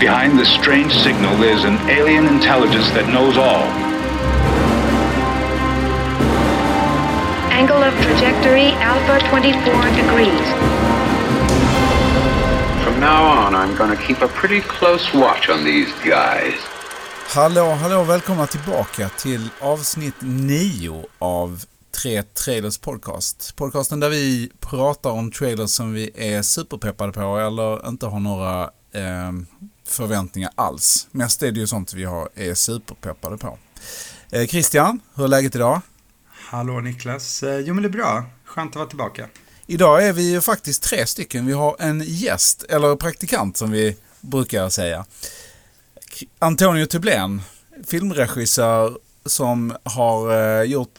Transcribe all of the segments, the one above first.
Behind this strange signal, there's an alien intelligence that knows all. Angle of trajectory alpha 24 degrees. From now on, I'm going to keep a pretty close watch on these guys. Hallå, hallå, välkomna tillbaka till avsnitt 9 av Tre Trailers Podcast. Podcasten där vi pratar om trailers som vi är superpeppade på eller inte har några eh, förväntningar alls. Mest är det ju sånt vi har, är superpeppade på. Eh, Christian, hur är läget idag? Hallå Niklas. Eh, Jo men det är bra. Skönt att vara tillbaka. Idag är vi ju faktiskt tre stycken. Vi har en gäst, eller praktikant som vi brukar säga. Antonio Tublén, filmregissör som har eh, gjort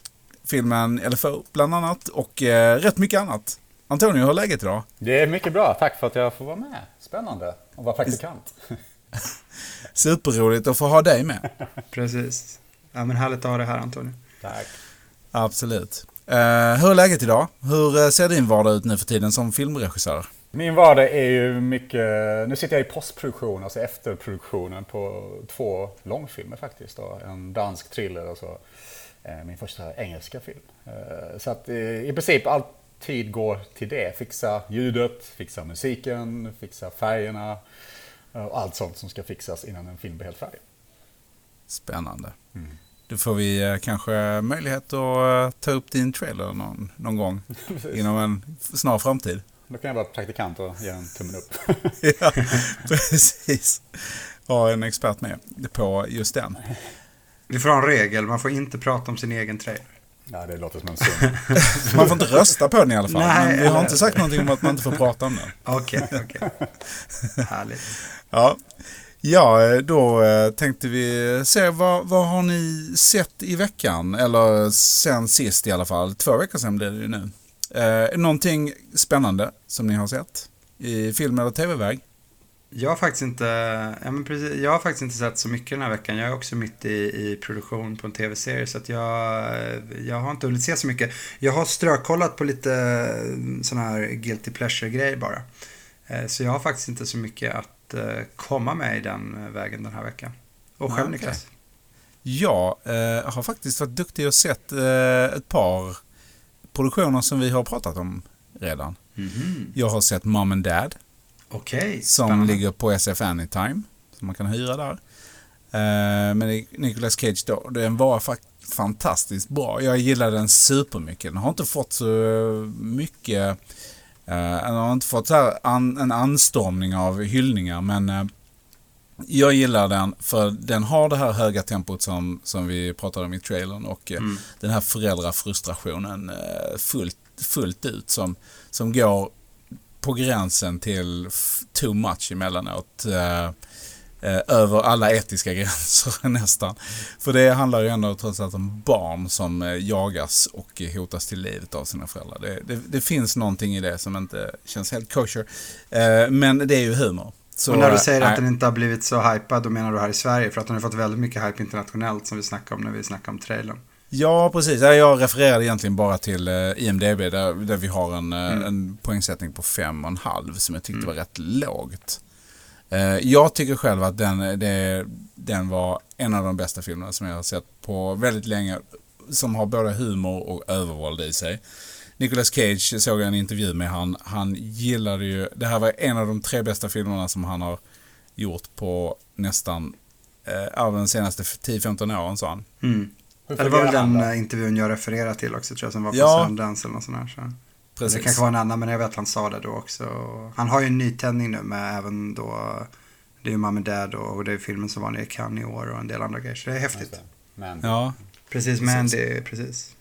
filmen LFO bland annat och eh, rätt mycket annat. Antonio, hur är läget idag? Det är mycket bra. Tack för att jag får vara med. Spännande att vara praktikant. Superroligt att få ha dig med. Precis. Ja men härligt att ha det här Antonio. Tack. Absolut. Eh, hur är läget idag? Hur eh, ser din vardag ut nu för tiden som filmregissör? Min vardag är ju mycket... Nu sitter jag i postproduktion, alltså efterproduktionen på två långfilmer faktiskt. Då. En dansk thriller och så eh, min första engelska film. Så att i princip all tid går till det. Fixa ljudet, fixa musiken, fixa färgerna eh, och allt sånt som ska fixas innan en film blir helt färdig. Spännande. Då får vi eh, kanske möjlighet att eh, ta upp din trailer någon, någon gång inom en snar framtid. Då kan jag vara praktikant och ge en tummen upp. ja, precis. Ha en expert med på just den. Vi får ha en regel. Man får inte prata om sin egen trailer. Ja, det låter som en sund. Man får inte rösta på den i alla fall. Nej, men vi har inte sagt någonting om att man inte får prata om den. Okej, okej. Härligt. Ja, ja då eh, tänkte vi se vad, vad har ni sett i veckan? Eller sen sist i alla fall. Två veckor sedan blir det ju nu. Eh, någonting spännande som ni har sett? I film eller tv-väg? Jag har faktiskt inte, ja, men precis, jag har faktiskt inte sett så mycket den här veckan. Jag är också mitt i, i produktion på en tv-serie så att jag, jag har inte hunnit se så mycket. Jag har strökollat på lite sådana här guilty pleasure-grejer bara. Eh, Så jag har faktiskt inte så mycket att eh, komma med i den eh, vägen den här veckan. Och själv. Niklas? Jag eh, har faktiskt varit duktig och sett eh, ett par produktioner som vi har pratat om redan. Mhm. Jag har sett Mom and Dad Okej, som spännande. ligger på SF Anytime. Som man kan hyra där. Eh, men Nicolas Cage då, den var faktiskt fantastiskt bra. Jag gillade den supermycket. Den har inte fått så mycket, eh, den har inte fått så här an, en anstormning av hyllningar men eh, jag gillar den för den har det här höga tempot som, som vi pratade om i trailern och eh, den här föräldrafrustrationen eh, fullt, fullt ut som, som går på gränsen till too much emellanåt. Eh, eh, över alla etiska gränser nästan. För det handlar ju ändå trots allt om barn som eh, jagas och hotas till livet av sina föräldrar. Det, det, det finns någonting i det som inte känns helt kosher. Eh, men det är ju humor. Så, och när du säger att den inte har blivit så hypad, då menar du här i Sverige? För att den har fått väldigt mycket hype internationellt som vi snackade om när vi snackade om trailern. Ja, precis. Ja, Jag refererade egentligen bara till eh, IMDB där, där vi har en, eh, Mm. en poängsättning på 5,5 som jag tyckte var rätt lågt. Eh, Jag tycker själv att den, det, den var en av de bästa filmerna som jag har sett på väldigt länge. Som har både humor och övervåld i sig. Nicolas Cage såg jag en intervju med. Han, han gillade ju, det här var en av de tre bästa filmerna som han har gjort på nästan, eh, av de senaste 10-15 åren sa han. Mm. Det var väl den då? eh, intervjun jag refererar till också tror jag, som var på Ja. Sundance eller något sånt. Så. Precis. Det kanske var en annan, men jag vet att han sa det då också. Han har ju en nytändning nu med även då, det är ju Mom Dad och, och det är filmen som var nere i Cannes i år och en del andra grejer. Så det är häftigt. det. Men Ja, Precis, Mandy, precis.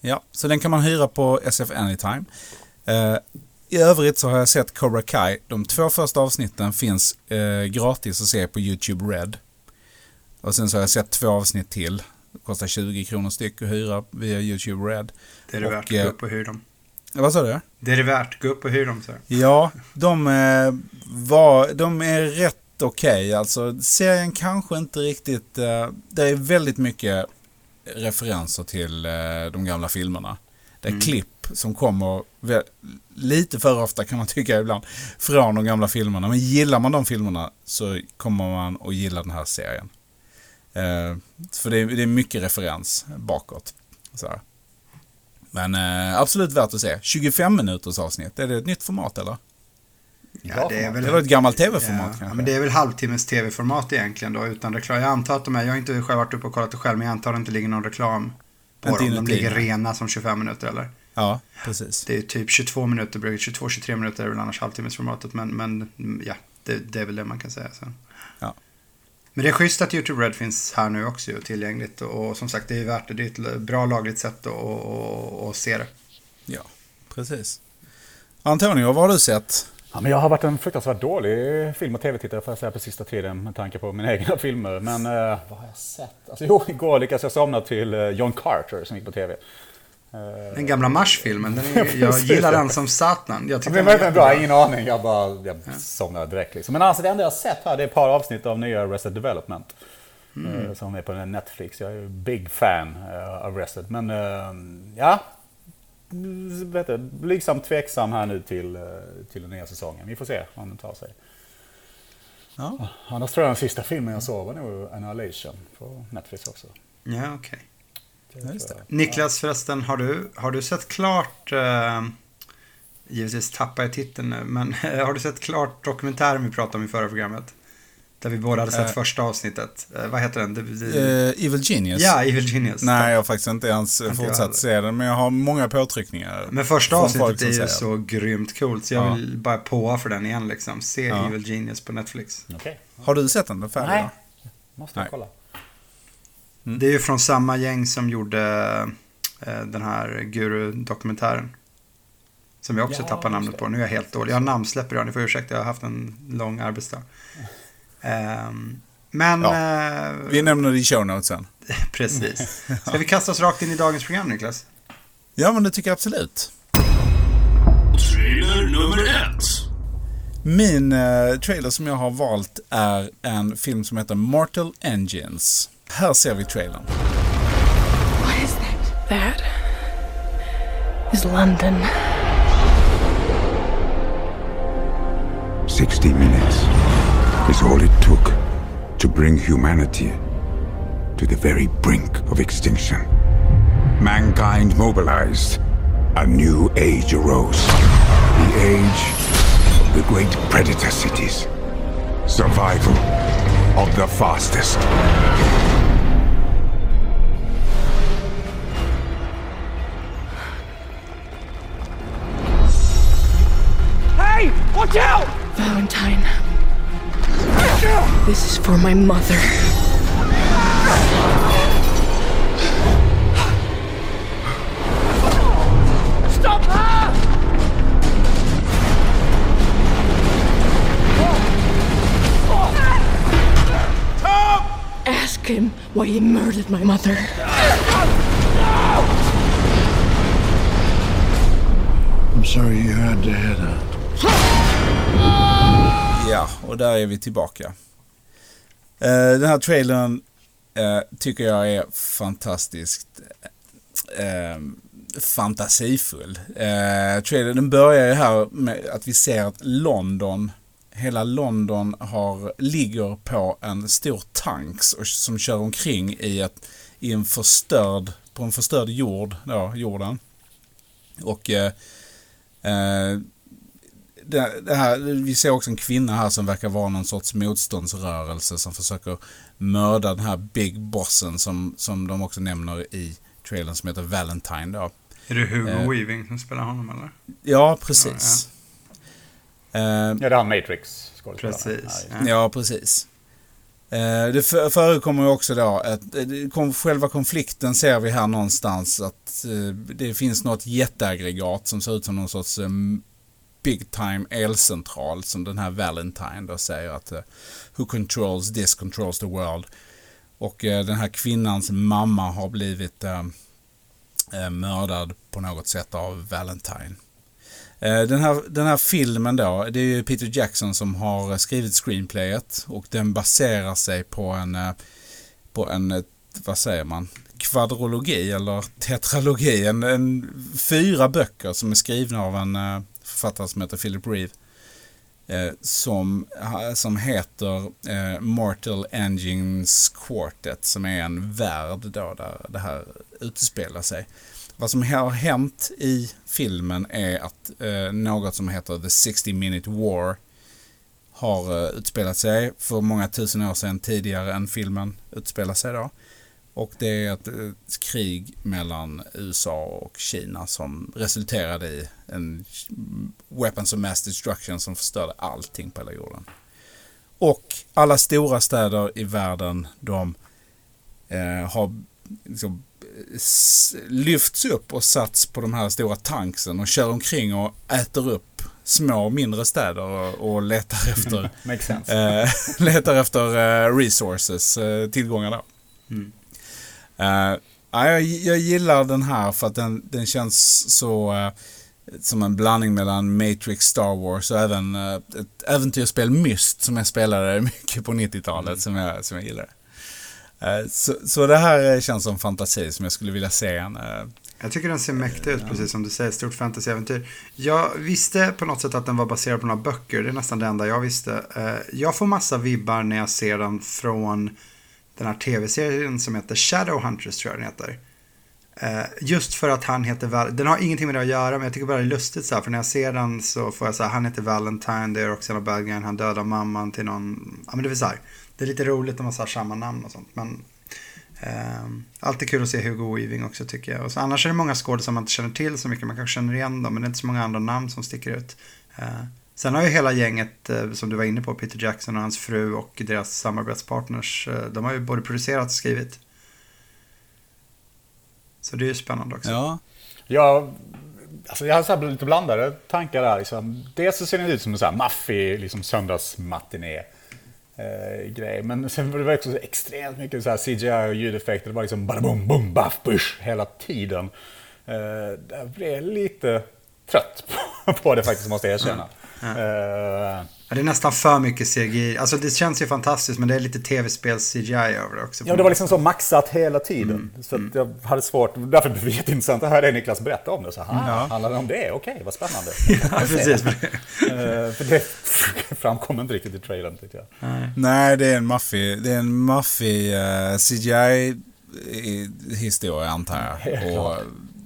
Ja, så den kan man hyra på SF Anytime. Eh, I övrigt så har jag sett Cobra Kai. De två första avsnitten finns eh, gratis att se på YouTube Red. Och sen så har jag sett två avsnitt till. Kostar 20 kronor styck att hyra via YouTube Red. Det är det Och, värt. eh, Gå upp och hyr dem. Vad sa du? Det är det värt. Gå upp och hyr dem, så. Ja, de, eh, var, de är rätt okej. Alltså, serien kanske inte riktigt... Eh, det är väldigt mycket referenser till eh, de gamla filmerna. Det är klipp pepp som kommer lite för ofta kan man tycka ibland från de gamla filmerna. Men gillar man de filmerna så kommer man att gilla den här serien. Eh, för det är, det är mycket referens bakåt. Så här. Men eh, absolut värt att se. 25 minuters avsnitt. Är det ett nytt format eller? Ja, det är väl... Det var ett gammalt tv-format Ja, kanske. men det är väl halvtimmes tv-format egentligen då utan reklam. Jag antar att de är, jag har inte själv varit uppe och kollat det själv, men jag antar att det inte ligger någon reklam på Inte dem. De ligger rena som 25 minuter eller? Ja, precis. Det är typ 22 minuter, 22-23 minuter är väl annars halvtimmesformatet, men, men mm, ja, det, det är väl det man kan säga sen. Ja. Men det är schysst att YouTube Red finns här nu också ju, tillgängligt och, och som sagt det är värt det. Det är ett bra lagligt sätt att, att, att, att se det. Ja, precis. Antonio, vad har du sett? Ja, men jag har varit en fruktansvärt dålig film och tv-tittare får jag säga på sista tiden med tanke på mina egna filmer. Men eh, vad har jag sett? Alltså, jo, igår lyckades jag somna till eh, John Carter som gick på tv. Eh, Den gamla Mars-filmen, jag gillar den som satan. Jag var den verkligen bra, ingen aning. Jag bara jag somnade direkt. Liksom. Men alltså det enda jag har sett här det är ett par avsnitt av nya Arrested Development. eh, Som är på Netflix. Jag är ju big fan uh, av Arrested. Men eh, ja, Mm, vet du, blygsamt tveksam här nu till, eh, till den nya säsongen. Vi får se om den tar sig. Ja. Annars tror jag den sista filmen jag såg var nog Annihilation på Netflix också. Ja, okej. Just Niklas förresten, har du, har du sett klart, eh, givetvis tappar jag titeln nu, men har du sett klart dokumentären vi pratade om i förra programmet? Där vi båda hade sett Eh. första avsnittet. Eh, vad heter den? Det, det, Eh, Evil Genius? ja, Evil Genius. Nej, jag har faktiskt inte ens Inte fortsatt se den, men jag har många påtryckningar. Men första avsnittet är ju så grymt coolt, så jag Ja. vill bara påa för den igen liksom. Se. Evil Genius på Netflix. Okej. Har du sett den? Den färdiga? Nej, måste jag Nej. kolla. Mm. Det är ju från samma gäng som gjorde eh, den här Guru-dokumentären. Som jag också Ja, tappar namnet på. Nu är jag helt dålig. Jag namnsläpper idag, ni får ursäkta, jag har haft en lång arbetsdag. Ehm, men, eh, Vi nämner det i show notes sen. precis. Ska vi kasta oss rakt in i dagens program, Niklas? Ja, men det tycker jag absolut. Trailer nummer ett. Min eh, trailer som jag har valt är en film som heter Mortal Engines. Här ser vi trailern. What is that? That is London. 60 minutes is all it took to bring humanity to the very brink of extinction. Mankind mobilized. A new age arose. The age of the great predator cities. Survival of the fastest. Valentine. This is for my mother. Stop her! Tom! Ask him why he murdered my mother. I'm sorry you had to head out. Ja, och där är vi tillbaka. Eh, den här trailern eh, tycker jag är fantastiskt ehm, fantasifull. Eh, trailern, den börjar ju här med att vi ser att London, hela London har, ligger på en stor tanks som kör omkring i, ett, i en förstörd, på en förstörd jord, då, jorden. Och eh, det, det här, vi ser också en kvinna här som verkar vara någon sorts motståndsrörelse som försöker mörda den här Big Bossen som, som de också nämner i trailern som heter Valentine då. Är det Hugo Eh. Weaving som spelar honom eller? Ja, precis. Eh, Ja, det är han Matrix skådespelaren. Precis. Ja, precis. Eh, Det för- förekommer ju också då att eh, kom- själva konflikten ser vi här någonstans att eh, det finns något jätteaggregat som ser ut som någon sorts eh, big time elcentral som den här Valentine då säger att eh, who controls this controls the world. Och eh, den här kvinnans mamma har blivit eh, mördad på något sätt av Valentine. Den här, den här filmen då, det är ju Peter Jackson som har skrivit screenplayet och den baserar sig på en, på en, vad säger man, kvadrologi eller tetralogi. En, en, fyra böcker som är skrivna av en författare som heter Philip Reeve. Eh, som, som heter eh, Mortal Engines Quartet som är en värld då där det här utspelar sig. Vad som har hänt i filmen är att eh, något som heter The 60 Minute War har utspelat sig för många tusen år sedan tidigare än filmen utspelar sig då. Och det är ett, ett, krig mellan USA och Kina som resulterade i en weapons of mass destruction som förstörde allting på hela jorden. Och alla stora städer i världen de eh, har liksom, lyfts upp och satts på de här stora tanksen och kör omkring och äter upp små mindre städer och, och letar efter, eh, letar efter eh, resources, eh, tillgångar där. Mm. Uh, jag, jag gillar den här för att den, den känns så uh, som en blandning mellan Matrix, Star Wars och även uh, ett äventyrsspel Myst som jag spelade mycket på 90-talet mm. som, jag, som jag gillar. Så, så det här känns som fantasi som jag skulle vilja se en. Jag tycker den ser mäktig ut, precis som du säger. Stort fantasyäventyr. Jag visste på något sätt att den var baserad på några böcker. Det är nästan det enda jag visste. Jag får massa vibbar när jag ser den från den här tv-serien som heter Shadowhunters tror jag den heter. Eh, just för att han heter Val Den har ingenting med det att göra men jag tycker bara det är lustigt så här, för när jag ser den så får jag säga han heter Valentine, det är också en av bad han dödar mamman till någon, ja men det är så här, det är lite roligt när man har samma namn och sånt men eh, alltid kul att se Hugo Weaving också tycker jag. Och så, annars är det många skådespelare man inte känner till så mycket, man kanske känner igen dem men det är inte så många andra namn som sticker ut. Eh, Sen har ju hela gänget, eh, som du var inne på, Peter Jackson och hans fru och deras samarbetspartners, eh, de har ju både producerat och skrivit. Så det är ju spännande också. Ja, ja alltså jag har så lite blandade tankar där. Liksom. Dels så ser det ut som en så här maffig liksom söndagsmatiné. Eh, grej. Men sen var det också extremt mycket så här CGI och ljudeffekter. Det var liksom bara bum bum baff bush hela tiden. Eh, jag blev lite trött på, på det faktiskt, måste jag erkänna. Ja. Uh, ja, det är nästan för mycket CGI. Alltså det känns ju fantastiskt men det är lite tv-spels-CGI över det också. Ja, det var liksom så maxat hela tiden. Mm. Så mm. jag hade svårt, därför blev det jätteintressant att höra dig Niklas berätta om det. Så, här, ja. handlar det om det? Okej, okay, vad spännande. ja, precis. uh, för det framkom inte riktigt i trailern tyckte jag. Nej, Nej det är en maffig, det är en maffig uh, eh, CGI-historia antar jag. Och,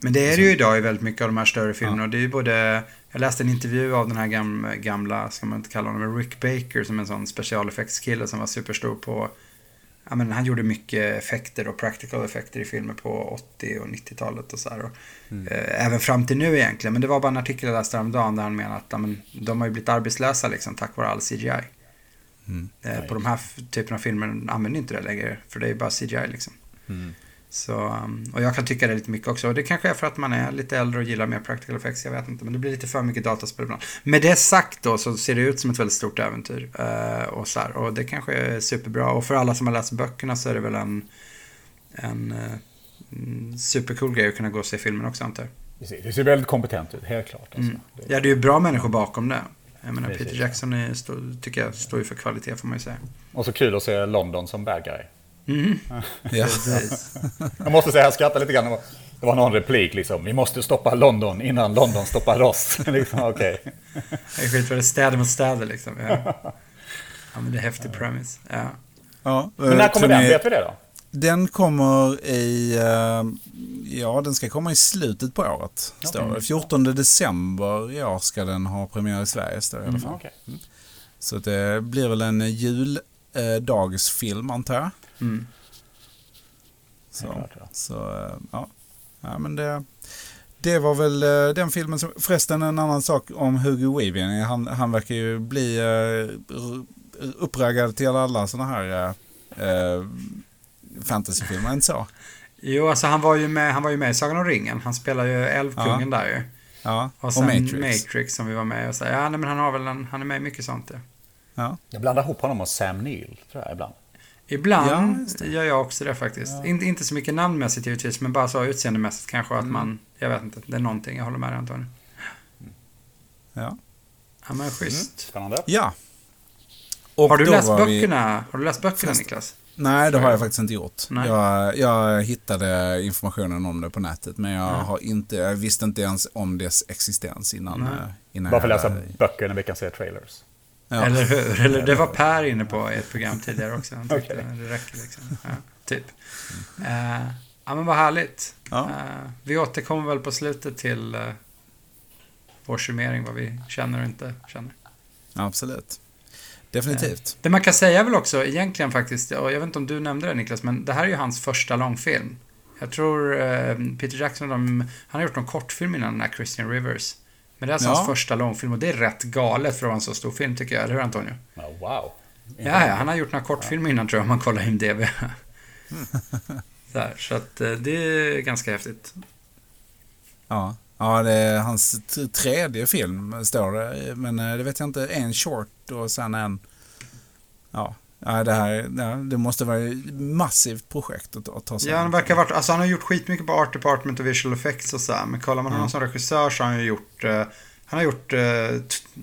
men det är det ju idag i väldigt mycket av de här större filmerna. Ja. Det är ju både jag läste en intervju av den här gamla, gamla ska man inte kalla honom, Rick Baker som en sån specialeffektskille som var superstor på Ja, men han gjorde mycket effekter och practical effekter i filmer på 80 och 90-talet och så här. Och, mm. eh, även fram till nu egentligen. Men det var bara en artikel jag läste häromdagen där han menade att ja, men, de har ju blivit arbetslösa liksom, tack vare all CGI. Mm. Eh, på de här typerna av filmer använder inte det längre. För det är ju bara CGI liksom. Mm. Så, um, och jag kan tycka det lite mycket också. Och det kanske är för att man är lite äldre och gillar mer practical effects, jag vet inte. Men det blir lite för mycket dataspel ibland. Med det sagt då så ser det ut som ett väldigt stort äventyr. Uh, och, så här, och det kanske är superbra. Och för alla som har läst böckerna så är det väl en, en uh, supercool grej att kunna gå och se filmen också antar jag. Det ser väldigt kompetent ut, helt klart. Alltså. Mm. Ja, det är ju bra människor bakom det. Jag menar, Precis. Peter Jackson är, stå, tycker jag står ju för kvalitet får man ju säga. Och så kul att se London som bad guy. Mm. Ja. jag måste säga, jag skrattar lite grann. Det var någon replik liksom. Vi måste stoppa London innan London stoppar oss. liksom, okay. Det är skit för det städer mot städer liksom. Ja. ja men det är häftig premise. Ja. ja men när kommer den? Vet vi det då? Den kommer i... Eh, ja, den ska komma i slutet på året. Okay. 14 december i år ska den ha premiär i Sverige, står i alla mm, fall. Mm, okay. mm. Så det blir väl en juldagsfilm, antar jag. Mm. Så, klart, ja. så eh, ja. ja, men det, det var väl eh, den filmen som, förresten en annan sak om Hugo Weaving. Han, han verkar ju bli uh, uppraggad till alla sådana här uh, fantasyfilmer, inte så? Jo, alltså han var ju med, han var ju med i Sagan om ringen. Han spelar ju Älvkungen ja. där ju. Ja, och sen och Matrix. Matrix som vi var med och så. Ja, nej, men han har väl en, han är med i mycket sånt. Ja. ja. Jag blandar ihop honom och Sam Neill, tror jag ibland. Ibland ja, gör jag också det faktiskt. Ja. Inte, inte så mycket namnmässigt givetvis, men bara så utseendemässigt kanske mm. att man, jag vet inte, det är någonting, jag håller med dig Antonija. Ja. Ja men schysst. Mm. Spännande. Ja. Och har, du läst var vi- böckerna? har du läst böckerna Fast- Niklas? Nej, det har jag faktiskt inte gjort. Jag, jag hittade informationen om det på nätet, men jag, Ja. har inte, jag visste inte ens om dess existens innan. Nej. eh, innan Bara för att läsa böcker när vi kan se trailers. Ja. Eller hur? Eller det var Per inne på i ett program tidigare också. Han tyckte Okej. det räcker liksom. Ja, typ. Eh, ja men vad härligt. Ja. Eh, vi återkommer väl på slutet till uh, vår summering, vad vi känner och inte känner. Absolut. Definitivt. Det man kan säga väl också egentligen faktiskt, och jag vet inte om du nämnde det Niklas, men det här är ju hans första långfilm. Jag tror Peter Jackson, de, han har gjort någon kortfilm innan den här Christian Rivers. Men det är alltså Ja. hans första långfilm och det är rätt galet för att vara en så stor film tycker jag, eller hur Antonio? Ja, wow. Ja, ja, han har gjort några kortfilmer innan tror jag om man kollar IMDB. så, här, så att eh, det är ganska häftigt. Ja. ja, det är hans tredje film står det. Men eh, det vet jag inte. En short och sen en... Ja, ja det här ja, det måste vara ett massivt projekt att, att ta sig Ja, han an. verkar varit, alltså han har gjort skitmycket på Art Department och Visual Effects och så här, men kollar man honom Mm. som regissör så har han ju gjort, eh, han har gjort, eh,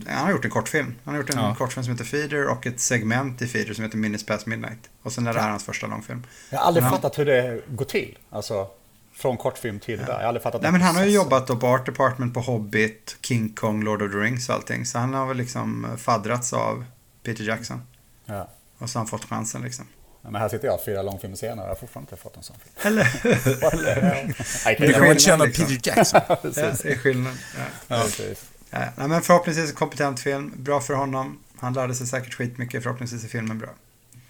han har gjort en kortfilm. Han har gjort en Ja. kortfilm som heter Feeder och ett segment i Feeder som heter Minutes Past Midnight. Och sen är det här hans första långfilm. Jag har aldrig Men han- fattat hur det går till. Alltså, från kortfilm till det där. Jag har aldrig fattat Nej men han har ju jobbat då på Art Department på Hobbit, King Kong, Lord of the Rings och allting. Så han har väl liksom eh, faddrats av Peter Jackson. Ja. Och så har han fått chansen liksom. Ja, Men här sitter jag fyra långfilmer senare och jag har fortfarande inte fått en sån film. Eller Men du det kommer känna liksom. Peter Jackson. Ja, det är skillnad. Ja. Ja, nej, men förhoppningsvis en kompetent film. Bra för honom. Han lärde sig säkert skitmycket. Förhoppningsvis är filmen bra.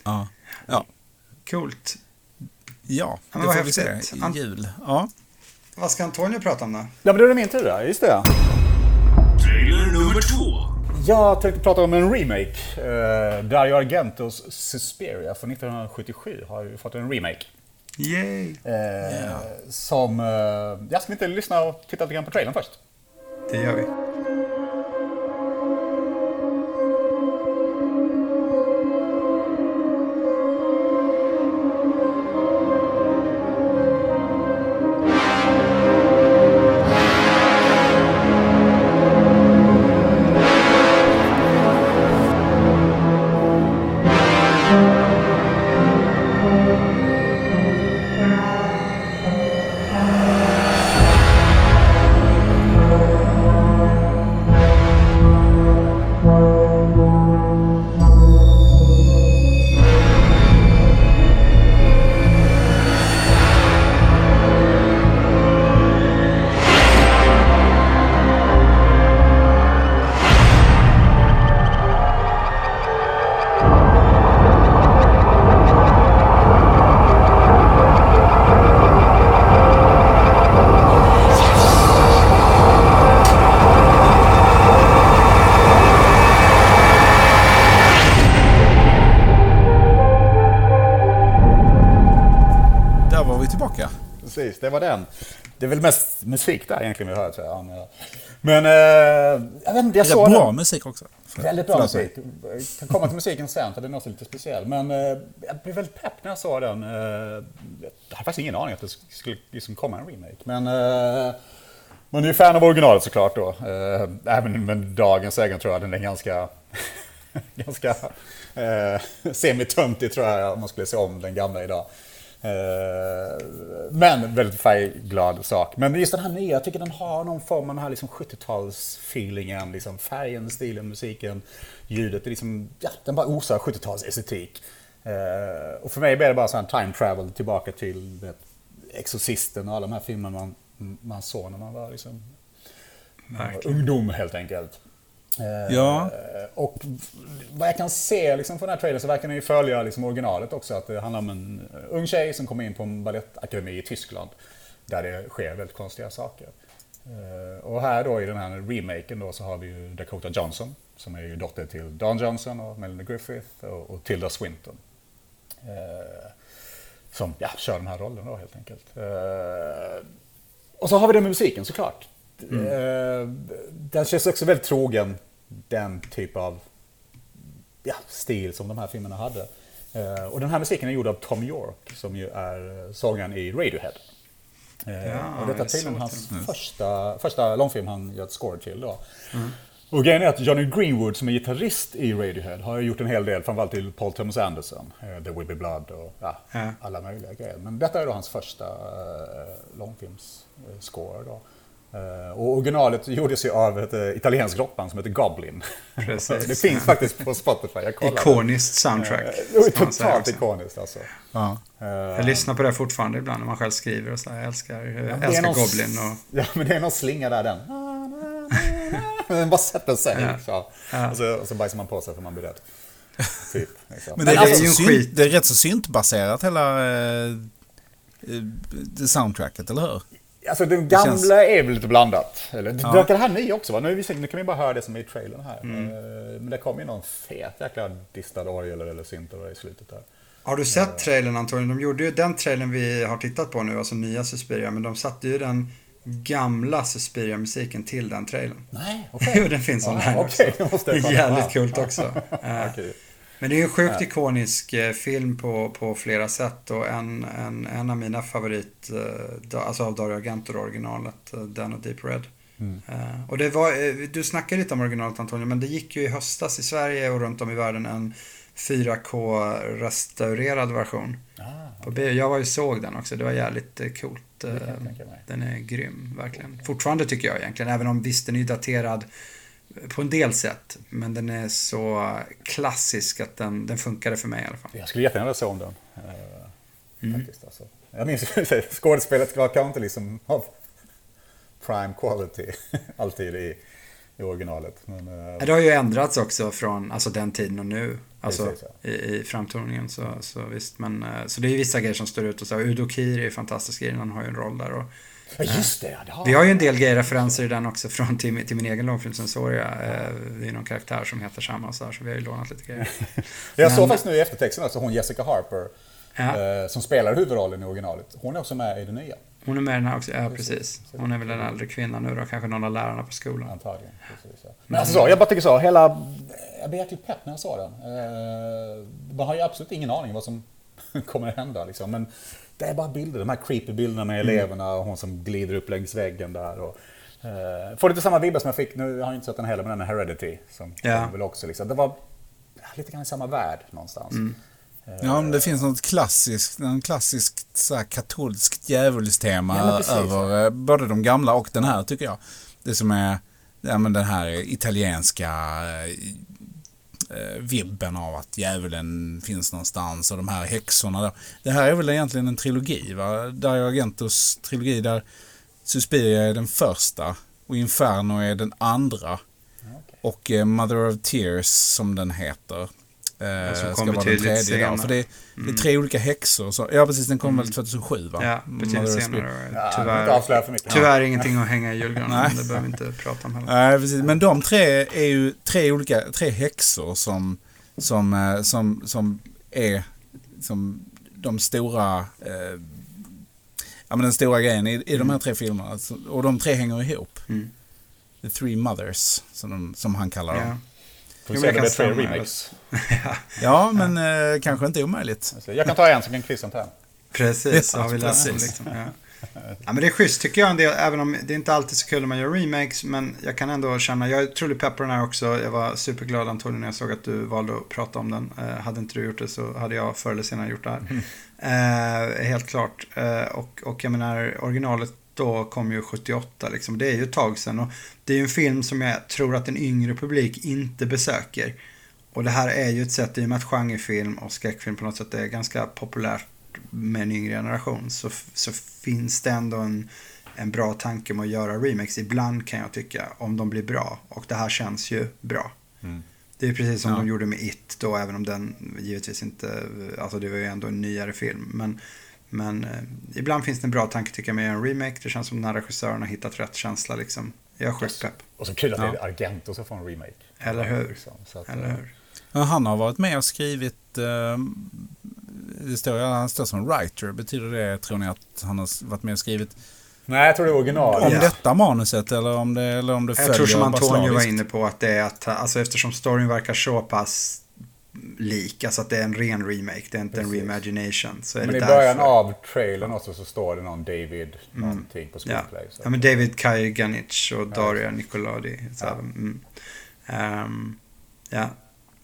Ja, ja. Coolt. ja Ja, det men vad får vi se häftigt. i Han- jul. Ja. Vad ska Antonio prata om då? Ja, men då är det min tur där. Just det. Trailer nummer två. Jag tänkte prata om en remake. Uh, Dario Argentos Suspiria från 1977 har ju fått en remake. Yay! Eh, Som... Uh, jag ska inte lyssna och titta lite grann på trailern först? Det gör vi. Det var den. Det är väl mest musik där egentligen vi hör tror jag. Men, eh, jag vet inte, jag såg bra den. musik också. Väldigt bra Förlåt musik. Jag kan komma till musiken sen för den är också lite speciell. Men eh, jag blev väldigt pepp när jag såg den. Eh, jag hade faktiskt ingen aning att det skulle liksom komma en remake. Men eh, man är ju fan av originalet såklart då. Eh, även med dagens ögon tror jag den är ganska, ganska eh, semitöntig tror jag om man skulle se om den gamla idag. Eh, men väldigt färgglad sak. Men just den här nya, jag tycker den har någon form av den här liksom 70-tals-feelingen. Liksom färgen, stilen, musiken, ljudet. Det är liksom, ja, den bara osar 70-tals-estetik. Eh, och för mig blir det bara så här time travel tillbaka till vet, Exorcisten och alla de här filmerna man, man såg när man var liksom, Verkligen. ungdom helt enkelt. Eh, Ja. Och vad jag kan se liksom, från den här trailern så verkar den ju följa liksom, originalet också. Att det handlar om en ung tjej som kommer in på en balettakademi i Tyskland. Där det sker väldigt konstiga saker. Eh, Och här då i den här remaken då så har vi ju Dakota Johnson. Som är ju dotter till Don Johnson och Melanie Griffith och, och Tilda Swinton. Eh, Som ja, kör den här rollen då helt enkelt. Och så har vi den musiken såklart. Eh, Den känns också väldigt trogen den typ av ja, stil som de här filmerna hade. Eh, Och den här musiken är gjord av Tom York som ju är sångaren i Radiohead. Eh, Ja, och detta är tydligen hans det. första, första långfilm han gör ett score till då. Och grejen är att Johnny Greenwood som är gitarrist i Radiohead har gjort en hel del, framförallt till Paul Thomas Anderson, eh, The Will Be Blood och ja, Ja. alla möjliga grejer. Men detta är då hans första uh, långfilmsscore. Då. Eh, och originalet gjordes ju av ett uh, italienskt rockband som heter Goblin. Precis. det finns faktiskt på Spotify, jag kollade. Ikoniskt soundtrack. Eh, totalt ikoniskt alltså. Ja. Eh, Jag lyssnar på det fortfarande ibland när man själv skriver och så. här. Jag älskar, jag älskar någon- Goblin och... Ja, men det är någon slinga där den. Den bara sätter sig. Ja. Så. Ja. Och, så, och så bajsar man på sig för man blir rädd. Typ. Liksom. Men det är, Men rätt det är så ju en synt, skit. det är rätt så syntbaserat hela eh, eh, soundtracket, eller hur? Alltså den gamla känns- är väl lite blandat. Eller, Ja. det här nya också va? Nu, är vi, nu kan vi bara höra det som är i trailern här. Mm. Eh, Men det kommer ju någon fet jäkla distad orgel eller synt i slutet där. Har du sett trailern Antonio? De gjorde ju den trailern vi har tittat på nu, alltså nya Suspiria, men de satte ju den gamla Suspiria-musiken till den trailern. Nej, Jo, den finns online okej, också. det är jävligt coolt också. Eh, Okej. Men det är ju en sjukt Ja. ikonisk eh, film på, på flera sätt och en, en, en av mina favorit, eh, alltså av Dario Argento originalet, eh, den och Deep Red. Mm. Och det var, du snackade lite om originalet Antonio, men det gick ju i höstas i Sverige och runt om i världen en 4K-restaurerad version. Ah, bio. Jag var ju såg den också, det var jävligt coolt. Den är grym, verkligen. Fortfarande tycker jag egentligen, även om visst den är daterad på en del sätt. Men den är så klassisk att den, den funkade för mig i alla fall. Jag skulle jättegärna se om den. eh, Mm. Faktiskt, alltså. Jag minns skådespelet var kanske inte liksom av prime quality alltid i, i originalet. Men, eh, Det har ju ändrats också från alltså, den tiden och nu. Alltså Precis, i, i framtoningen så, så visst. Men, eh, så det är ju vissa grejer som står ut och så. Udo Kier är fantastisk i den, han har ju en roll där. Och, Ja, just det. det har Vi har ju en del gay-referenser i den också från till, min- till min egen långfilm Sensoria. Eh, det är någon karaktär som heter samma så, här, så vi har ju lånat lite grejer. Jag såg faktiskt nu i eftertexten, alltså hon Jessica Harper, Ja. eh, som spelar huvudrollen i originalet. Hon är också med i det nya. Hon är med i den här också, ja precis. Hon är väl en äldre kvinna nu då, kanske någon av lärarna på skolan. Antagligen. Precis, ja. Men alltså så, jag bara tycker så, hela... Jag blev jäkligt pepp när jag såg den. Eh, man har ju absolut ingen aning vad som kommer att hända liksom. Men det är bara bilder, de här creepy bilderna med Mm. eleverna och hon som glider upp längs väggen där. Och, eh, får lite samma vibbar som jag fick, nu har jag inte sett den heller, men den här Heredity. Som Ja. väl också liksom. Det var lite grann i samma värld någonstans. Mm. Ja, men det finns något klassiskt, en klassiskt så här, katolskt djävulstema Ja, över eh, både de gamla och den här tycker jag. Det som är ja, men den här italienska eh, vibben av att djävulen finns någonstans och de här häxorna. Där. Det här är väl egentligen en trilogi, va? Dario Argentos trilogi där Suspiria är den första och Inferno är den andra. Och eh, Mother of Tears som den heter. Eh, som ska kom vara den betydligt tredje där. senare. För det, är- det är Mm. tre olika häxor. Så, ja precis, den kom Mm. väl 2007 va? Ja, betydligt senare. Ja, Tyvärr, avslöja för mycket. tyvärr ingenting att hänga i julgranen. Nej. men Det behöver vi inte prata om heller. Nej, precis. Men de tre är ju tre olika, tre häxor som, som, eh, som, som är som de stora, eh, ja men den stora grejen i, i de här tre filmerna. Alltså, och de tre hänger ihop. Mm. The Three Mothers, som, de, som han kallar dem. Ja. Får Jo, se men det blir tre remakes. ja, Ja, men eh, kanske inte omöjligt. Alltså, Jag kan ta en så kan Christian ta en. precis, så Ja, har vi precis. liksom. Ja. ja, men det är schysst tycker jag en del, även om det är inte alltid så kul när man gör remakes, men jag kan ändå känna, jag är otroligt pepp på den här också. Jag var superglad Antonio när jag såg att du valde att prata om den. Eh, hade inte du gjort det så hade jag förr eller senare gjort det här. Eh, helt klart. Eh, och, och jag menar, originalet då kom ju 78 liksom. Det är ju ett tag sedan. Och det är ju en film som jag tror att en yngre publik inte besöker. Och det här är ju ett sätt, i och med att genrefilm och skräckfilm på något sätt är ganska populärt med en yngre generation så, så finns det ändå en, en bra tanke med att göra remakes. Ibland kan jag tycka, om de blir bra. Och det här känns ju bra. Mm. Det är precis som Ja. de gjorde med It då, även om den givetvis inte, alltså det var ju ändå en nyare film. Men, men eh, ibland finns det en bra tanke tycker jag med en remake. Det känns som den här regissören har hittat rätt känsla liksom. Jag är sjukt pepp. Och så kul att Ja. det är Argento som får en remake. Eller hur? Liksom, så att, Eller eh, hur? Han har varit med och skrivit, eh, det står, han står som writer. Betyder det, tror ni, att han har varit med och skrivit Nej, jag tror det är original. om Ja. detta manuset eller om det, eller om det Jag tror som Antonio var inne på att det är att, alltså eftersom storyn verkar så pass lik, alltså att det är en ren remake, det är inte en Precis. reimagination. Så är Men det i därför. början av trailern också så står det någon David någonting på Ja. screenplay. Så. ja, men David Kajganic och Daria Nicolodi. Så, Ja. mm. Ehm, ja.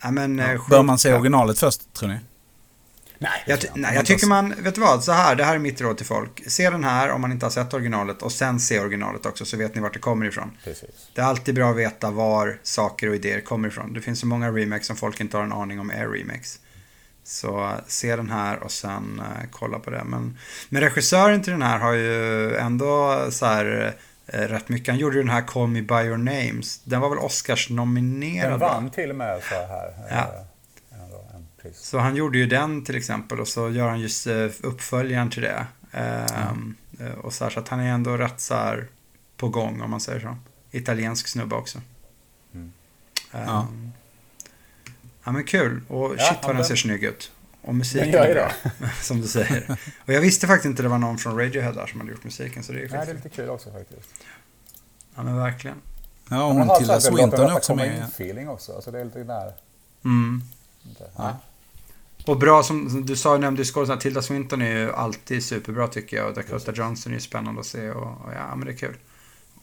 ja, men, eh, Bör man se originalet först, tror ni? Nej, Jag, nej, jag tycker man, vet du vad, så här, det här är mitt råd till folk. Se den här om man inte har sett originalet och sen se originalet också så vet ni vart det kommer ifrån. Precis. Det är alltid bra att veta var saker och idéer kommer ifrån. Det finns så många remakes som folk inte har en aning om är remakes. Så eh, se den här och sen eh, kolla på det. Men, men regissören till den här har ju ändå så här eh, rätt mycket. Han gjorde ju den här Call Me By Your Names. Den var väl Oscars nominerad? Den va? vann till och med så här. Ja. Pris. Så han gjorde ju den till exempel och så gör han just uppföljaren till det. Ehm, eh, Och så, här, så att han är ändå rätt så här på gång om man säger så. Italiensk snubbe också. Mm. Ehm, Ja. ja men kul och Ja, shit vad den ser snygg ut. Och musiken är bra, som du säger. Och jag visste faktiskt inte det var någon från Radiohead där som hade gjort musiken så det är Nej, det är lite kul också faktiskt. Ja men verkligen. Ja, och Man hon har Tilda Swinton är också med. in feeling också. Alltså det är lite där. Mm. Ja. Och bra som du sa, nämnde skådespelaren, Tilda Swinton är ju alltid superbra tycker jag. Och Dakota Johnson är ju spännande att se och, och ja, men det är kul.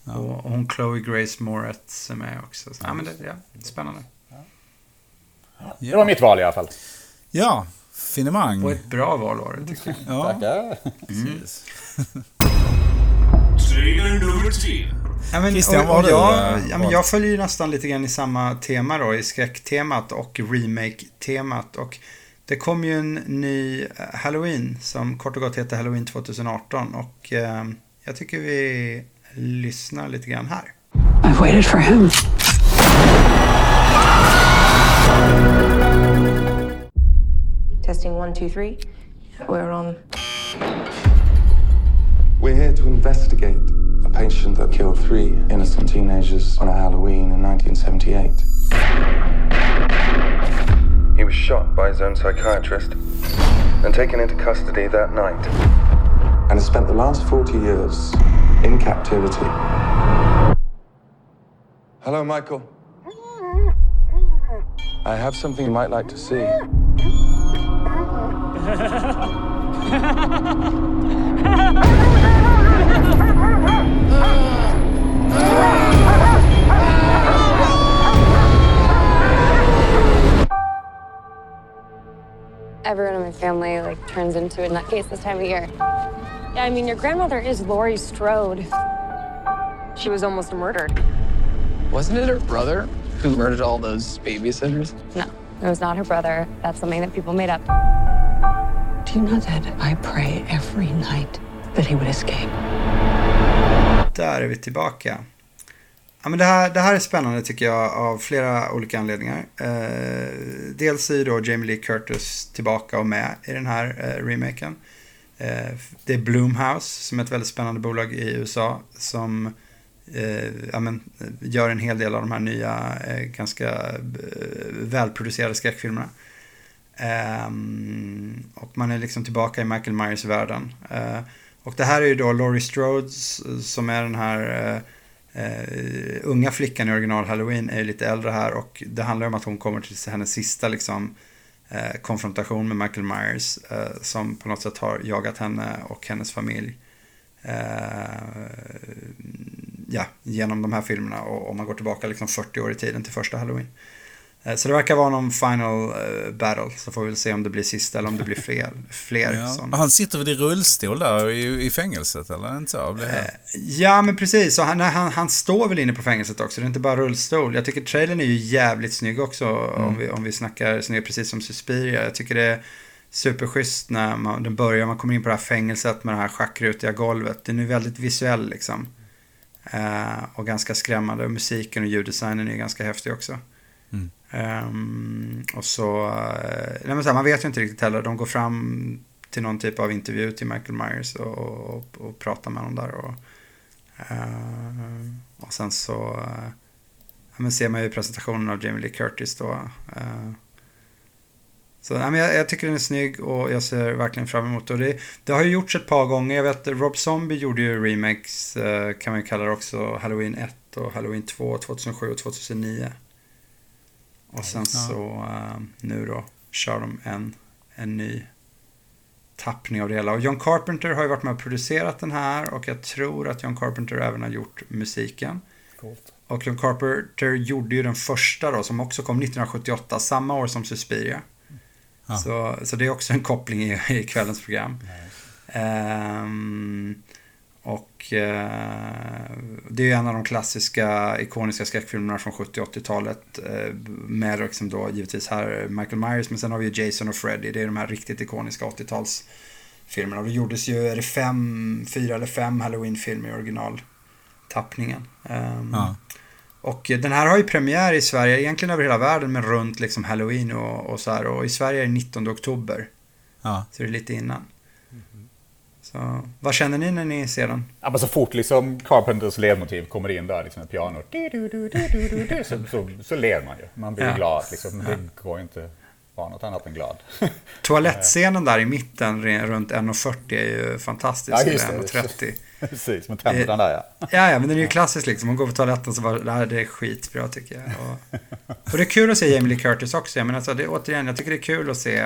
Och, och hon Chloe Grace Moretz är med också. Så, ja, men det, ja, spännande. Det var mitt val i alla fall. Ja, finemang. Och ett bra val var det tycker jag. Ja, Tackar. tre. Ja, men, Christian, och, och jag, eh, ja, men jag följer ju nästan lite grann i samma tema då, i skräcktemat och remake-temat. Och det kom ju en ny eh, Halloween som kort och gott heter Halloween 2018. Och eh, jag tycker vi lyssnar lite grann här. I've waited for him. Testing one, two, three. We're on. We're here to investigate a patient that killed three innocent teenagers on a Halloween in 1978. He was shot by his own psychiatrist and taken into custody that night. And has spent the last 40 years in captivity. Hello, Michael. I have something you might like to see. Everyone in my family like turns into a nutcase this time of year. Yeah, I mean, your grandmother is Laurie Strode. She was almost murdered. Wasn't it her brother who murdered all those babysitters? No, it was not her brother. That's something that people made up. Do you know that I pray every night that he would escape? Där är vi tillbaka. Ja, men det, här, det här är spännande tycker jag av flera olika anledningar. Eh, dels är då Jamie Lee Curtis tillbaka och med i den här eh, remaken. Eh, det är Bloomhouse som är ett väldigt spännande bolag i USA som eh, ja, men, gör en hel del av de här nya eh, ganska eh, välproducerade skräckfilmerna. Eh, och man är liksom tillbaka i Michael Myers-världen. Eh, och det här är ju då Laurie Strode som är den här eh, Uh, unga flickan i original Halloween är lite äldre här och det handlar om att hon kommer till hennes sista liksom, uh, konfrontation med Michael Myers uh, som på något sätt har jagat henne och hennes familj. Ja, genom de här filmerna och om man går tillbaka liksom 40 år i tiden till första Halloween. Eh, Så det verkar vara någon final eh, battle, så får vi väl se om det blir sista eller om det blir fler. fler Ja. sådana. Han sitter väl i rullstol där i, i fängelset, eller? Inte så? Det- Ja, men precis. Och han, han, han står väl inne på fängelset också. Det är inte bara rullstol. Jag tycker trailern är ju jävligt snygg också. Om, vi, om vi snackar snygg, precis som Suspiria. Jag tycker det är superschysst när man, den börjar. Man kommer in på det här fängelset med det här schackrutiga golvet. Den är väldigt visuell liksom. Eh, och ganska skrämmande. Musiken och ljuddesignen är ganska häftig också. Mm. Ehm, och så, eh, nej men så här, man vet ju inte riktigt heller. De går fram till någon typ av intervju till Michael Myers och, och, och pratar med honom där. Och, eh, och sen så eh, ja, men ser man ju presentationen av Jamie Lee Curtis då. eh. så nej, men jag, jag tycker den är snygg och jag ser verkligen fram emot det. Det, det har ju gjorts ett par gånger. Jag vet Rob Zombie gjorde ju remakes, eh, kan man ju kalla det också, Halloween 1 och Halloween 2, 2007 och 2009. Och sen så eh, nu då kör de en, en ny tappning av det hela. Och John Carpenter har ju varit med och producerat den här och jag tror att John Carpenter även har gjort musiken. Coolt. Och John Carpenter gjorde ju den första då som också kom 1978, samma år som Suspiria. Ja. Så, så det är också en koppling i, i kvällens program. Ehm, och eh, det är ju en av de klassiska ikoniska skräckfilmerna från 70 80-talet. Eh, med liksom då givetvis här Michael Myers, men sen har vi ju Jason och Freddy. Det är de här riktigt ikoniska 80-talsfilmerna. Och det gjordes ju, är det fem, fyra eller fem Halloween-filmer i originaltappningen. Ehm, Ja. och den här har ju premiär i Sverige, egentligen över hela världen, men runt liksom Halloween och, och så här. Och i Sverige är det 19 oktober. Ja. Så det är lite innan. Så, vad känner ni när ni ser den? Ja, men så fort liksom Carpenters ledmotiv kommer in där, liksom med pianot, så, så, så ler man ju. Man blir Ja. glad. Liksom. Det går inte att vara något annat än glad. Toalettscenen där i mitten runt 1,40 är ju fantastisk. Ja, just det. 1,30. Precis, med tänderna där ja. Ja, ja, men den är ju klassisk liksom. Hon går på toaletten så bara, det här är skitbra tycker jag. Och, och det är kul att se Jamie Lee Curtis också. Jag menar, alltså, det, återigen, jag tycker det är kul att se...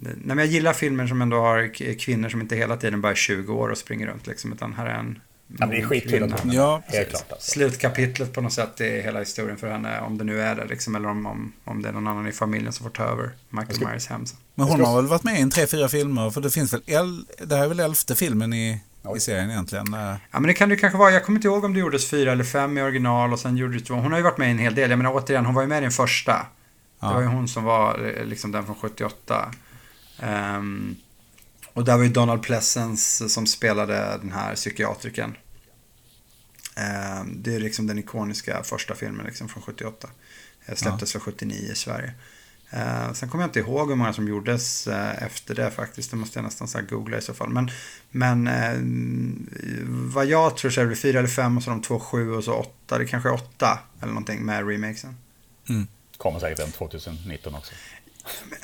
Nej, men jag gillar filmer som ändå har kvinnor som inte hela tiden bara är 20 år och springer runt liksom. Utan här är en... Ja, men det är skitkul Ja, Helt klart. Alltså. Slutkapitlet på något sätt är hela historien för henne. Om det nu är det liksom. Eller om, om, om det är någon annan i familjen som får ta över Michael Myers hem. Men hon har väl varit med i en tre, fyra filmer? För det finns väl, el, det här är väl elfte filmen i, i serien egentligen. eh. Ja, men det kan det kanske vara. Jag kommer inte ihåg om det gjordes fyra eller fem i original och sen gjorde det två. Hon har ju varit med i en hel del. Jag menar återigen, hon var ju med i den första. Ja. Det var ju hon som var eh, liksom den från 78. Ehm, och där var ju Donald Pleasence som spelade den här psykiatriken. Ehm, det är liksom den ikoniska första filmen liksom från 78. Eh, Släpptes för 79 i Sverige. Eh, sen kommer jag inte ihåg hur många som gjordes eh, efter det faktiskt. Det måste jag nästan så googla i så fall. Men, men eh, vad jag tror så är det fyra eller fem och så de två sju och så åtta. Det kanske är åtta eller någonting med remakesen. Kommer säkert en 2019 också.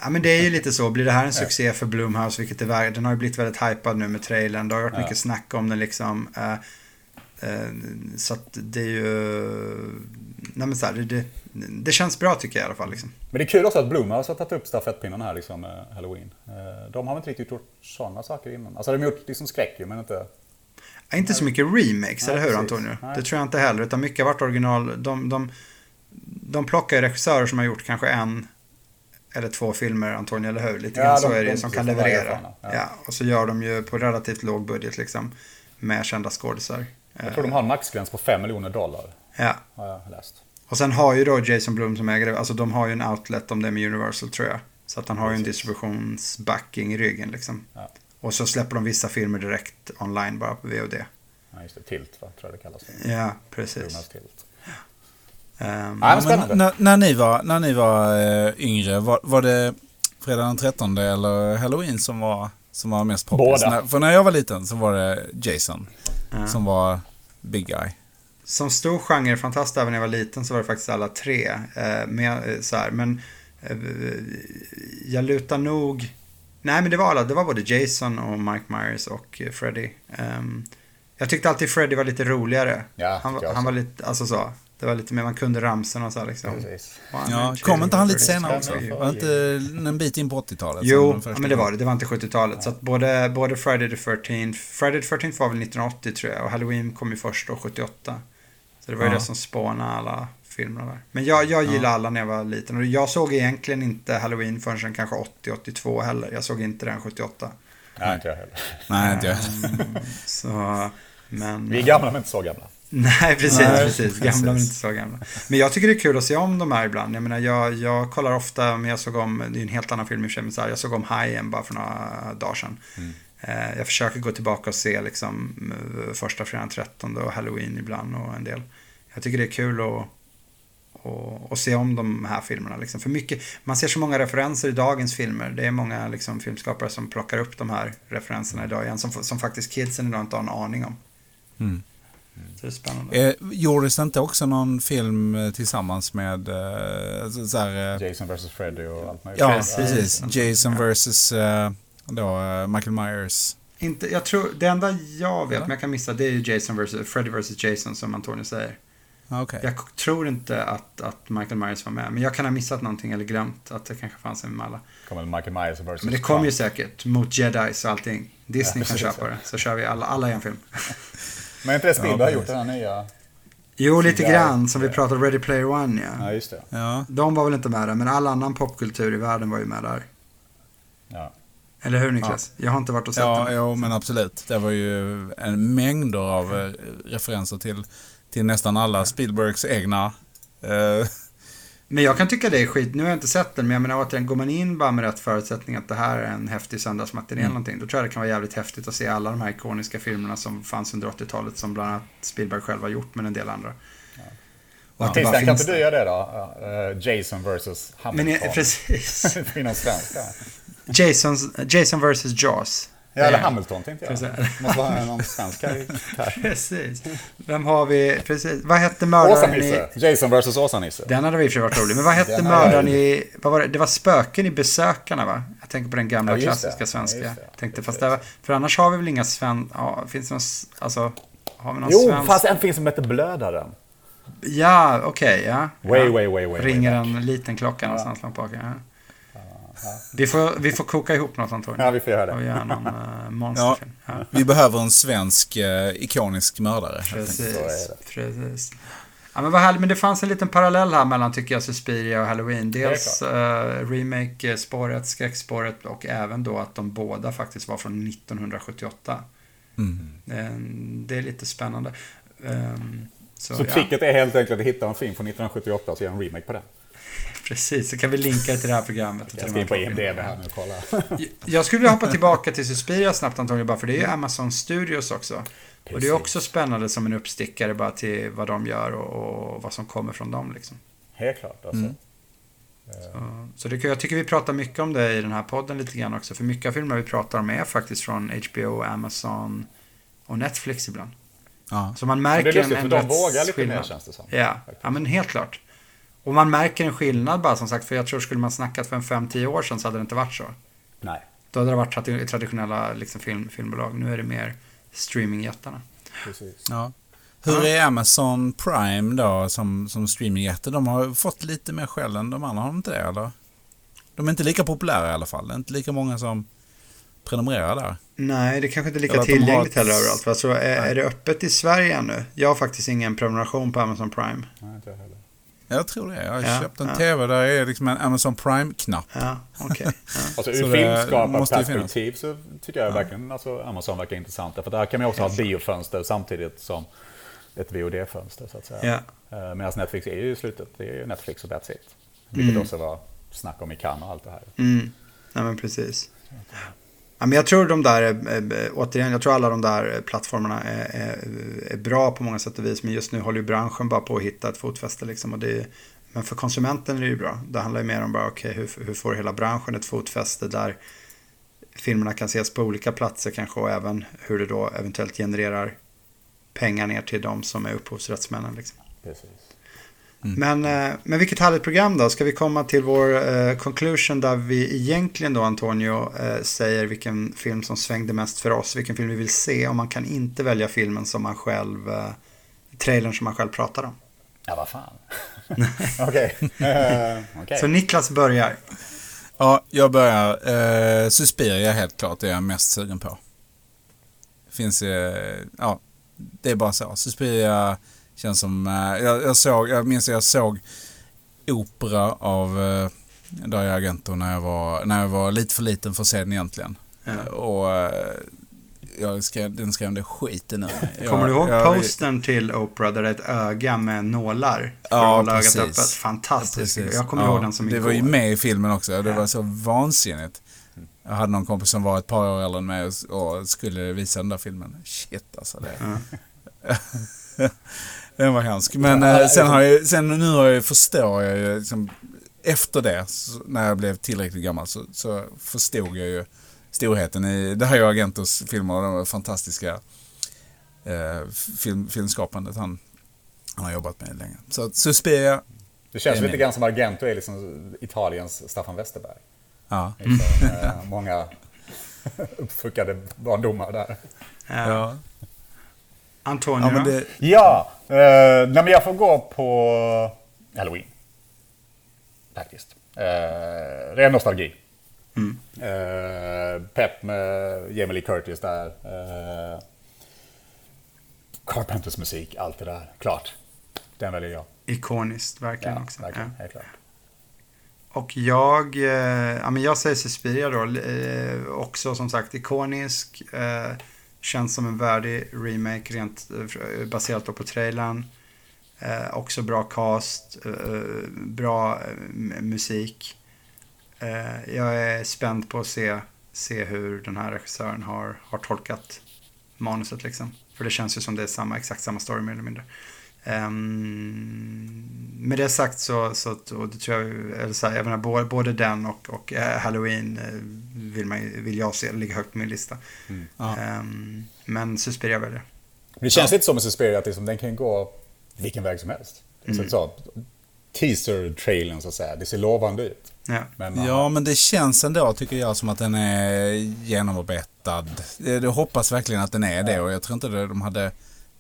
Ja men det är ju lite så. Blir det här en succé för Blumhouse, vilket det är, den har ju blivit väldigt hypad nu med trailern. Det har varit Ja. mycket snack om den liksom. Eh, eh, så att det är ju... Nej men så här, det, det, det känns bra tycker jag i alla fall. Liksom. Men det är kul också att Blumhouse har tagit upp stafettpinnen här liksom Halloween. Eh, De har väl inte riktigt gjort sådana saker innan. Alltså de har gjort liksom skräck ju, men inte... Inte så mycket remakes, eller hur precis. Antonio? Nej. Det tror jag inte heller. Utan mycket har varit original. De, de, de plockar ju regissörer som har gjort kanske en eller två filmer, Antonio, eller hur? Lite Ja, grann de- så är det de- som de kan leverera. Ja. ja. och så gör de ju på relativt låg budget liksom. Med kända skådisar. Jag tror de har en maxgräns på 5 miljoner dollar. Ja. Har jag läst. Och sen har ju då Jason Blum som ägare, alltså de har ju en outlet om det är med Universal tror jag. Så att han har ju en distributionsbacking i ryggen liksom. Ja. Och så släpper de vissa filmer direkt online bara på VOD. Ja, just det. Tilt, va? tror jag det kallas. för. Ja, precis. Blumhouse Tilt. Ehm, Ja, men Men spännande. när, när ni var, när ni var eh, yngre, var, var det fredag den 13 eller halloween som var, som var mest poppis? Båda. När, för när jag var liten så var det Jason Ja. som var big guy. som stor genrefantast även när jag var liten så var det faktiskt alla tre. Eh, med, eh, så här, men jag lutar nog... Nej men det var alla, det var både Jason och Mike Myers och Freddy. Ehm, jag tyckte alltid Freddy var lite roligare. Ja, han, han var lite, alltså så. Det var lite mer, man kunde ramsen och så liksom. Precis. Ja, kom inte han lite senare också? Var inte en bit in på 80-talet? som Jo, ja, men det var det. Det var inte 70-talet. Så att både, både Friday the 13th, Friday the 13th var väl 1980 tror jag och Halloween kom ju först då 78. Så det var ju Ja. det som spånade alla filmerna där. Men jag, jag gillade alla när jag var liten och jag såg egentligen inte Halloween förrän kanske 80-82 heller. Jag såg inte den 78. Nej, inte jag heller. Nej, inte jag. Ehm, Så, men... Vi är gamla men inte så gamla. Nej, precis, Nej, precis. Gamla men precis. inte så gamla. Men jag tycker det är kul att se om de här ibland. Jag menar, jag, jag kollar ofta, men jag såg om, det är en helt annan film i och för sig, men så här, jag såg om Hajen bara för några dagar sedan. Eh, jag försöker gå tillbaka och se liksom eh, första fredagen 13 och Halloween ibland och en del. Jag tycker det är kul att och, och se om de här filmerna. Liksom. För mycket, man ser så många referenser i dagens filmer. Det är många liksom, filmskapare som plockar upp de här referenserna idag igen. Som, som faktiskt kidsen idag inte har en aning om. Mm. Så det är spännande. Eh, gjordes det inte också någon film eh, tillsammans med eh, så, så här, eh, Jason vs Freddy och allt möjligt. Ja, Precis. Jason versus eh, då, eh, Michael Myers. Inte, jag tror, det enda jag vet, Eller? men jag kan missa, det är ju Jason versus, Freddy vs Jason som Antonio säger. Ah, Okej. Jag tror inte att, att Michael Myers var med, men jag kan ha missat någonting eller glömt att det kanske fanns en med alla. kommer Michael Myers vs Men det kommer ju säkert, mot Jedis och allting. Disney Ja, kan köpa det, så kör vi alla, alla i en film. Men inte det Spielberg Ja, har gjort den här nya Jo, lite Ja, grann. Som vi pratade Ready Player One, ja. Ja, just det. Ja. De var väl inte med där, men all annan popkultur i världen var ju med där. Ja. Eller hur Niklas? Jag har inte varit och sett Ja, den. jo, men absolut. Det var ju en mängder av eh, referenser till, till nästan alla Spielbergs egna. eh, Men jag kan tycka det är skit. Nu har jag inte sett den, men jag menar återigen, går man in bara med rätt förutsättning att det här är en häftig söndagsmatiné eller någonting, då tror jag det kan vara jävligt häftigt att se alla de här ikoniska filmerna som fanns under 80-talet, som bland annat Spielberg själv har gjort, men en del andra. Och att Christian, kan inte du göra det då? Ja, eh, Jason versus Hamilton. Men eh, precis. För någon svensk där. Jasons, Jason vs. Jaws. Ja, eller Eh, Hamilton tänkte jag. precis. Måste vara någon svensk karaktär. Precis. Vem har vi? Precis. Vad hette mördaren i... Jason versus Åsa-Nisse. Den hade i och för sig varit rolig. Men vad hette mördaren i... Vad var det? det var spöken i Besökarna va? Jag tänker på den gamla Ja, klassiska svenska. Ja. Tänkte, fast det var, för annars har vi väl inga sven... Ja, finns det någon... Alltså... Har vi någon Jo, svensk... fast en film som heter Blödaren. Ja, okej, ja. Way, way, way, way, Ringer way en liten klocka någonstans långt bak. Ja. Vi, får, vi får koka ihop något Antonio. Ja, vi får göra det. Och göra någon ja, monsterfilm. Ja. vi behöver en svensk eh, ikonisk mördare. Precis, precis. Ja, men vad härligt, men det fanns en liten parallell här mellan, tycker jag, Suspiria och Halloween. Dels uh, remake-spåret, skräckspåret och även då att de båda faktiskt var från 1978. Mm. Eh, Det är lite spännande. Um, så, Så ja, tricket är helt enkelt att hitta en film från 1978 och så göra en remake på den. Precis, så kan vi linka till det här programmet. Jag ska in på IMDB här nu och kolla. Jag skulle vilja hoppa tillbaka till Suspiria snabbt Antonio, bara för det är ju Amazon Studios också. Och det är Precis. också spännande som en uppstickare bara till vad de gör och, och vad som kommer från dem. Liksom. Helt klart alltså. Mm. Så, så det, kan- jag tycker vi pratar mycket om det i den här podden lite grann också. För mycket av filmerna vi pratar om är faktiskt från HBO, Amazon och Netflix ibland. Ja. Så man märker det är lustigt en, för en de vågar lite mer känns det som. Ja, ja, men helt klart. Och man märker en skillnad bara som sagt. För jag tror skulle man snackat för en 5-10 år sedan så hade det inte varit så. Nej. Då hade det varit tradi- traditionella liksom, film, filmbolag. Nu är det mer streamingjättarna. Precis. Ja. Hur är Amazon Prime då som, som streamingjätte? De har fått lite mer skäll än de andra, har de inte det eller? De är inte lika populära i alla fall. Det är inte lika många som prenumererar där. Nej, det kanske inte är lika tillgängligt ett- heller överallt. Va? Så är, är det öppet i Sverige ännu? Jag har faktiskt ingen prenumeration på Amazon Prime. Nej, inte jag heller. Jag tror det. Jag har Ja, köpt en ja. TV där är liksom en Amazon Prime-knapp. Ja, okej. Ja. Alltså Så ur det filmskaparperspektiv så tycker jag verkligen alltså, Amazon verkar intressant. För där kan man ju också ha ett biofönster samtidigt som ett VOD-fönster så att säga. Ja. Eh, Medan Netflix är ju i slutet, det är ju Netflix och that's it. Vilket Mm. också var snack om i Cannes och allt det här. Mm. Nej, men precis. Ja, men jag tror de där, eh, eh, återigen, jag tror alla de där eh, plattformarna är, är, är bra på många sätt och vis. Men just nu håller ju branschen bara på att hitta ett fotfäste. Liksom, och det är, men för konsumenten är det ju bra. Det handlar ju mer om bara, okej, hur, hur får hela branschen ett fotfäste där filmerna kan ses på olika platser kanske och även hur det då eventuellt genererar pengar ner till de som är upphovsrättsmännen. Liksom. Precis. Men, eh, men vilket härligt program då. Ska vi komma till vår eh, conclusion där vi egentligen då Antonio eh, säger vilken film som svängde mest för oss, vilken film vi vill se och man kan inte välja filmen som man själv, eh, trailern som man själv pratar om. Ja, vad fan. Okej. Eh, okej. Så Niklas börjar. Ja, jag börjar. Eh, Suspiria helt klart är jag mest sugen på. Finns eh, ja, det är bara så. Suspiria känns som, eh, jag, jag såg, jag minns att jag såg opera av eh, Dario Argento när jag var, när jag var lite för liten för att se den egentligen. Ja. Eh, Och eh, jag skrev, den skrämde skiten ur mig. Kommer du ihåg jag, postern till Oprah där det är ett öga med nålar? Ja, precis. öppet. Fantastiskt. Precis. Jag kommer Ja, ihåg den som Det igår. var ju med i filmen också. Det Ja. var så vansinnigt. Jag hade någon kompis som var ett par år äldre än mig och, skulle visa den där filmen. Shit alltså. Det. den var hemsk. Men eh, sen, har jag, sen nu har jag, förstår jag ju liksom, efter det, så, när jag blev tillräckligt gammal, så, så förstod jag ju storheten i det här är ju Agentos filmer och de fantastiska eh, film, filmskapandet han, han har jobbat med länge. Så Suspiria Det känns lite min. grann som Argento är liksom Italiens Staffan Westerberg. Ja. Liksom, eh, många uppfuckade barndomar där. Ja. Antonio Ja, det, Ja, nej, men jag får gå på Halloween. Faktiskt. Eh, ren nostalgi. Mm. Eh, pepp med Jamie Lee Curtis där. Eh, Carpenters musik, allt det där. Klart. Den väljer jag. Ikoniskt, verkligen Ja, också. verkligen. Ja. Helt klart. Och jag, eh, ja, men jag säger Suspiria då. Eh, också som sagt ikonisk. Eh, känns som en värdig remake rent eh, baserat på trailern. Eh, också bra cast, eh, eh bra eh, musik. Eh, jag är spänd på att se, se hur den här regissören har, har tolkat manuset liksom. För det känns ju som det är samma, exakt samma story mer eller mindre. Ehm, med det sagt så, så att- och det tror jag, eller så här, jag menar, både, både den och, och eh, Halloween eh, vill, man, vill jag se, ligger högt på min lista. Ja. Ehm, men Suspiria väljer. Men det känns lite som med Suspiria att liksom, den kan gå vilken väg som helst. Mm. Så, så, Teaser-trailern så att säga, det ser lovande ut. Ja. Men Ja, men det känns ändå, tycker jag, som att den är genomarbetad. Jag jag hoppas verkligen att den är det och jag tror inte det, de hade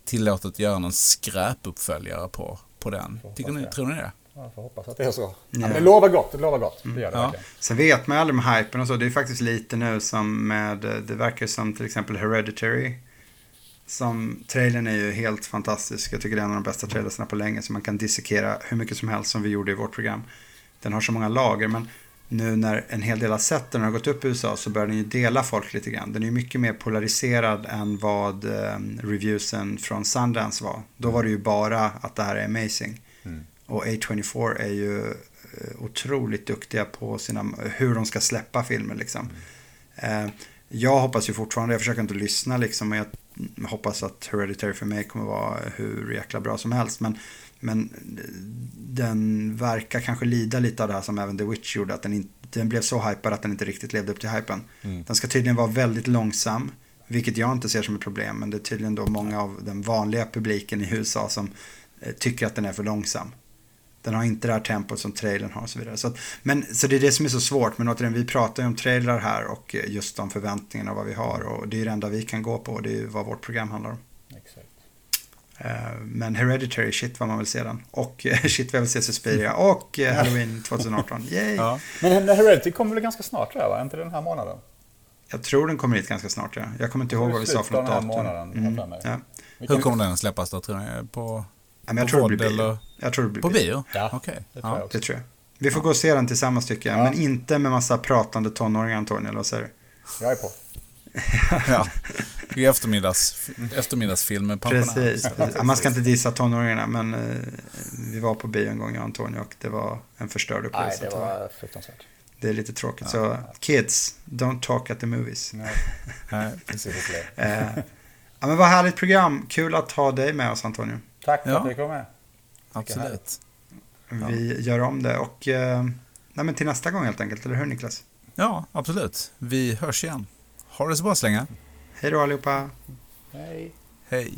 tillåtit göra någon skräpuppföljare på, på den. Tycker ni, tror ni det? Jag får hoppas att det är så. Ja. Ja. men det lovar gott, det lovar gott. Det gör det Ja. verkligen. Sen vet man ju aldrig med hypen och så. Det är faktiskt lite nu som med, det verkar som till exempel Hereditary. Som trailern är ju helt fantastisk. Jag tycker det är en av de bästa trailersarna på länge. Så man kan dissekera hur mycket som helst som vi gjorde i vårt program. Den har så många lager men nu när en hel del den och har gått upp i USA så börjar den ju dela folk lite grann. Den är ju mycket mer polariserad än vad eh, reviewsen från Sundance var. Då var det ju bara att det här är amazing. Och A24 är ju eh, otroligt duktiga på sina, hur de ska släppa filmer liksom. Eh, jag hoppas ju fortfarande, jag försöker inte lyssna liksom, men jag hoppas att Hereditary för mig kommer vara hur jäkla bra som helst. Men, men den verkar kanske lida lite av det här som även The Witch gjorde, att den, inte, den blev så hypad att den inte riktigt levde upp till hypen. Mm. Den ska tydligen vara väldigt långsam, vilket jag inte ser som ett problem, men det är tydligen då många av den vanliga publiken i USA som eh, tycker att den är för långsam. Den har inte det här tempot som trailern har och så vidare. Så, men, så det är det som är så svårt. Men återigen, vi pratar ju om trailrar här och eh, just de förväntningarna vad vi har. Och det är ju det enda vi kan gå på och det är ju vad vårt program handlar om. Exakt. Eh, Men Hereditary, shit vad man vill se den. Och eh, shit vad jag vill se Suspiria. Och eh, Halloween 2018. Yay! Ja. Men Heredity kommer väl ganska snart tror jag, va? Inte den här månaden? Jag tror den kommer hit ganska snart. Ja. Jag kommer inte ihåg vad vi sa för något datum. månaden, Mm, ja. Hur kommer den att släppas då, tror ni? På, Ja, men jag på tror det blir bio. eller? Jag tror det blir På bio. bio? Ja, Okej. det tror Ja. jag. Det tror jag. Vi får gå och se den tillsammans tycker jag. Ja. Men inte med massa pratande tonåringar Antonija, eller vad säger du? Jag är på. ja. I eftermiddags, eftermiddagsfilm med pensionärer. Precis. Ja, Man ska inte dissa tonåringarna, men eh, vi var på bio en gång, jag och Antonio, och det var en förstörd Nej, upplevelse. det tyvärr. var fruktansvärt. det är lite tråkigt. Så kids, don't talk at the movies. Nej, Nej. precis. Eh, ja, men vad härligt program. Kul att ha dig med oss, Antonio. Tack för Ja. att du kom med. Absolut. Vi gör om det och eh, nej, men till nästa gång helt enkelt, eller hur Niklas? Ja, absolut. Vi hörs igen. Ha det så bra så länge. Hej då allihopa. Hej. Hej.